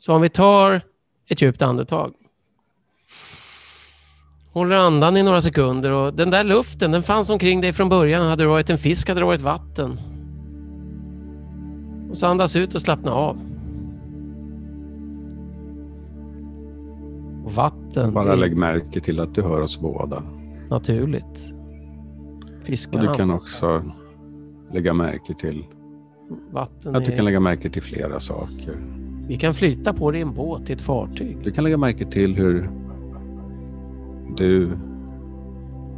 Så om vi tar ett djupt andetag. Håller andan i några sekunder och den där luften, den fanns omkring dig från början. Hade det varit en fisk hade det varit vatten. Och så andas ut och slappna av. Och vatten Bara lägg märke till att du hör oss båda. naturligt. Och Fiskar du kan också lägga märke till Vatten att du är... kan lägga märke till flera saker. Vi kan flyta på det i en båt, i ett fartyg. Du kan lägga märke till hur du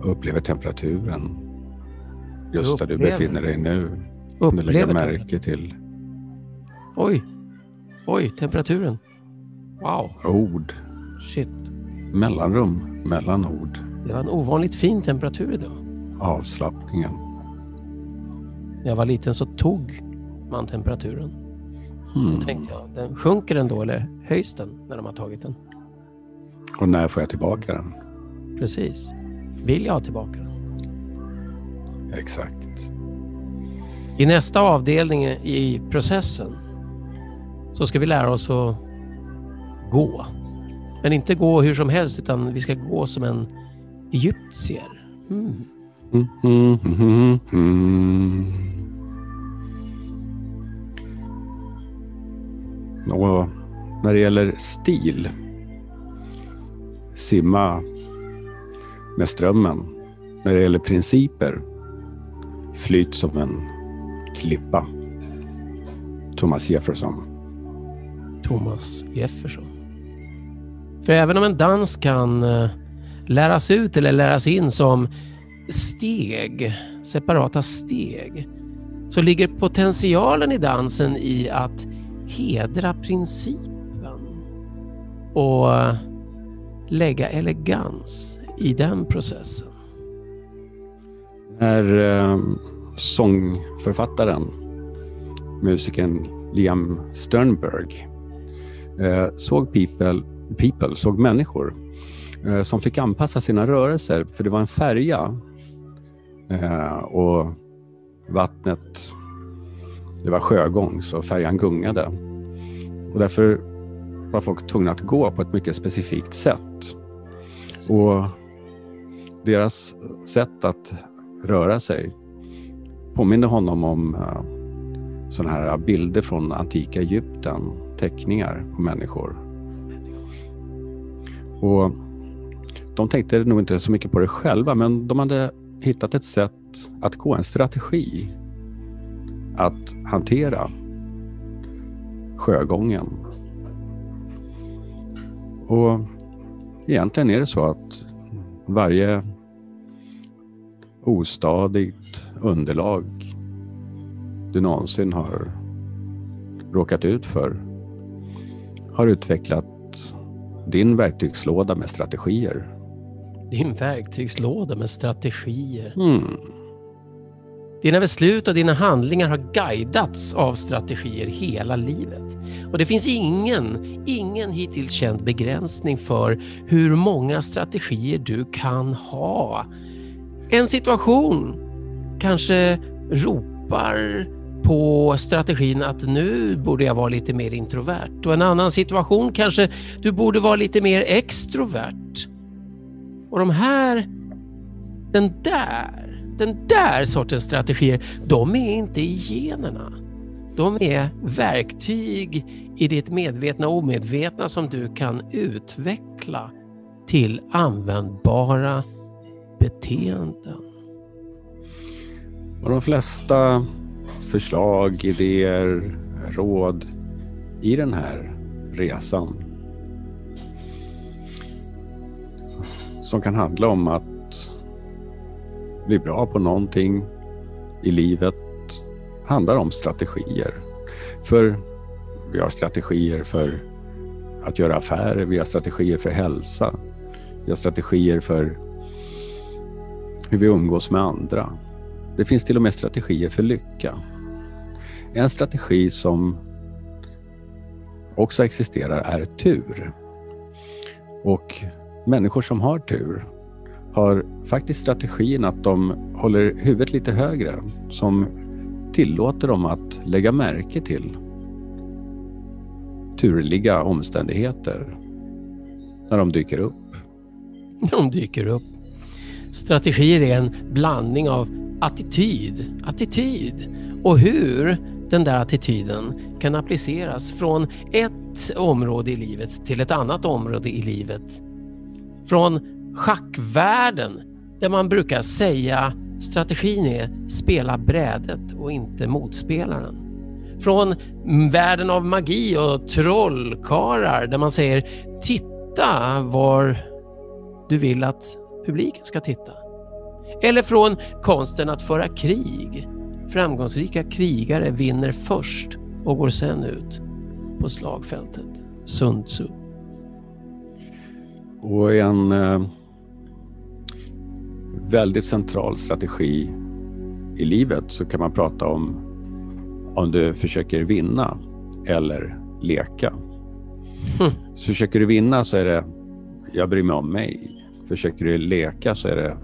upplever temperaturen just där du upplever. befinner dig nu. Kan du Upplever märke till Oj. Oj, temperaturen. Wow. ord, Shit. mellanrum mellan ord, Det var en ovanligt fin temperatur idag. avslappningen. När jag var liten så tog man temperaturen. Hmm. Då tänkte jag, den sjunker den då eller höjs den när de har tagit den? Och när får jag tillbaka den? Precis. Vill jag ha tillbaka den? Exakt. I nästa avdelning i processen så ska vi lära oss att gå. Men inte gå hur som helst utan vi ska gå som en egyptier. Mm. Mm, mm, Och när det gäller stil, simma med strömmen. När det gäller principer, flyt som en klippa. Thomas Jefferson. Thomas Jefferson. För även om en dans kan eh, läras ut eller läras in som steg, separata steg, så ligger potentialen i dansen i att hedra principen och lägga elegans i den processen. När eh, sångförfattaren, musikern Liam Sternberg eh, såg people, people, såg människor eh, som fick anpassa sina rörelser för det var en färja eh, och vattnet, det var sjögång så färjan gungade. Och därför var folk tvungna att gå på ett mycket specifikt sätt. Och deras sätt att röra sig påminner honom om eh, sådana här bilder från antika Egypten, teckningar på människor. Och de tänkte nog inte så mycket på det själva, men de hade hittat ett sätt att gå, en strategi att hantera sjögången. Och egentligen är det så att varje ostadigt underlag du någonsin har råkat ut för har utvecklat din verktygslåda med strategier. Din verktygslåda med strategier. Mm. Dina beslut och dina handlingar har guidats av strategier hela livet. Och det finns ingen, ingen hittills känd begränsning för hur många strategier du kan ha. En situation kanske ropar på strategin att nu borde jag vara lite mer introvert och en annan situation kanske du borde vara lite mer extrovert. Och de här, den där, den där sortens strategier, de är inte i generna. De är verktyg i ditt medvetna och omedvetna som du kan utveckla till användbara beteenden. Och de flesta förslag, idéer, råd i den här resan som kan handla om att bli bra på någonting i livet handlar om strategier. För vi har strategier för att göra affärer, vi har strategier för hälsa, vi har strategier för hur vi umgås med andra. Det finns till och med strategier för lycka. En strategi som också existerar är tur. Och människor som har tur har faktiskt strategin att de håller huvudet lite högre som tillåter dem att lägga märke till turliga omständigheter när de dyker upp. De dyker upp. Strategier är en blandning av attityd, attityd och hur den där attityden kan appliceras från ett område i livet till ett annat område i livet. Från schackvärlden där man brukar säga strategin är spela brädet och inte motspelaren. Från världen av magi och trollkarlar där man säger titta var du vill att publiken ska titta. Eller från konsten att föra krig. Framgångsrika krigare vinner först och går sen ut på slagfältet. Sun Tzu. Och en eh, väldigt central strategi i livet så kan man prata om om du försöker vinna eller leka. Mm. Så försöker du vinna så är det jag bryr mig om mig. Försöker du leka så är det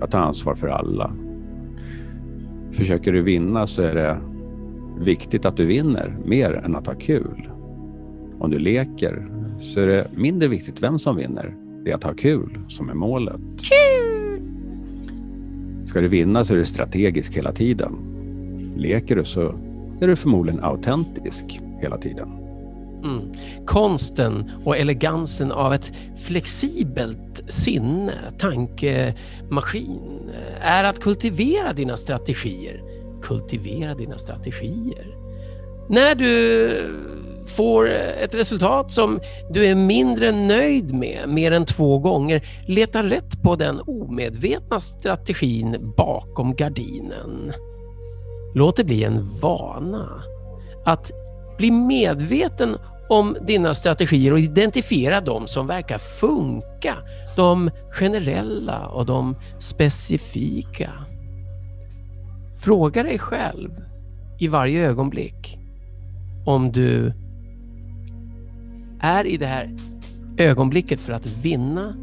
jag tar ansvar för alla. Försöker du vinna så är det viktigt att du vinner mer än att ha kul. Om du leker så är det mindre viktigt vem som vinner. Det är att ha kul som är målet. Kul! Ska du vinna så är du strategisk hela tiden. Leker du så är du förmodligen autentisk hela tiden. Mm. Konsten och elegansen av ett flexibelt sinne, tankemaskin, är att kultivera dina strategier. Kultivera dina strategier. När du får ett resultat som du är mindre nöjd med mer än två gånger, leta rätt på den omedvetna strategin bakom gardinen. Låt det bli en vana att bli medveten om dina strategier och identifiera de som verkar funka. De generella och de specifika. Fråga dig själv i varje ögonblick om du är i det här ögonblicket för att vinna,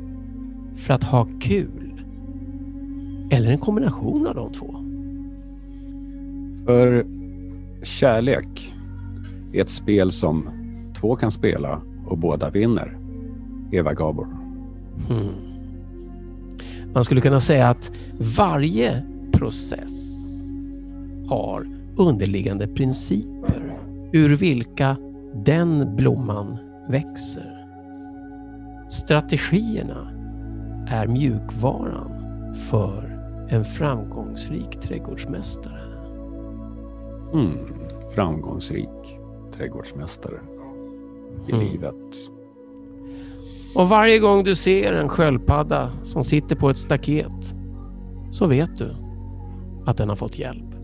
för att ha kul eller en kombination av de två. För kärlek är ett spel som två kan spela och båda vinner. Eva Gabor. Mm. Man skulle kunna säga att varje process har underliggande principer ur vilka den blomman växer. Strategierna är mjukvaran för en framgångsrik trädgårdsmästare. Mm, framgångsrik trädgårdsmästare i mm. livet. Och varje gång du ser en sköldpadda som sitter på ett staket så vet du att den har fått hjälp.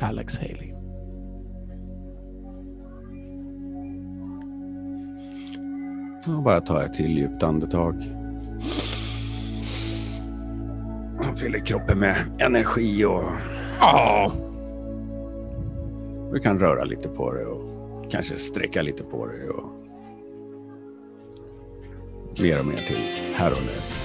Alex Haley. Och bara ta ett till djupt andetag. Fyller kroppen med energi och... Ja. Du kan röra lite på det och kanske sträcka lite på dig och mer och mer till här och nu.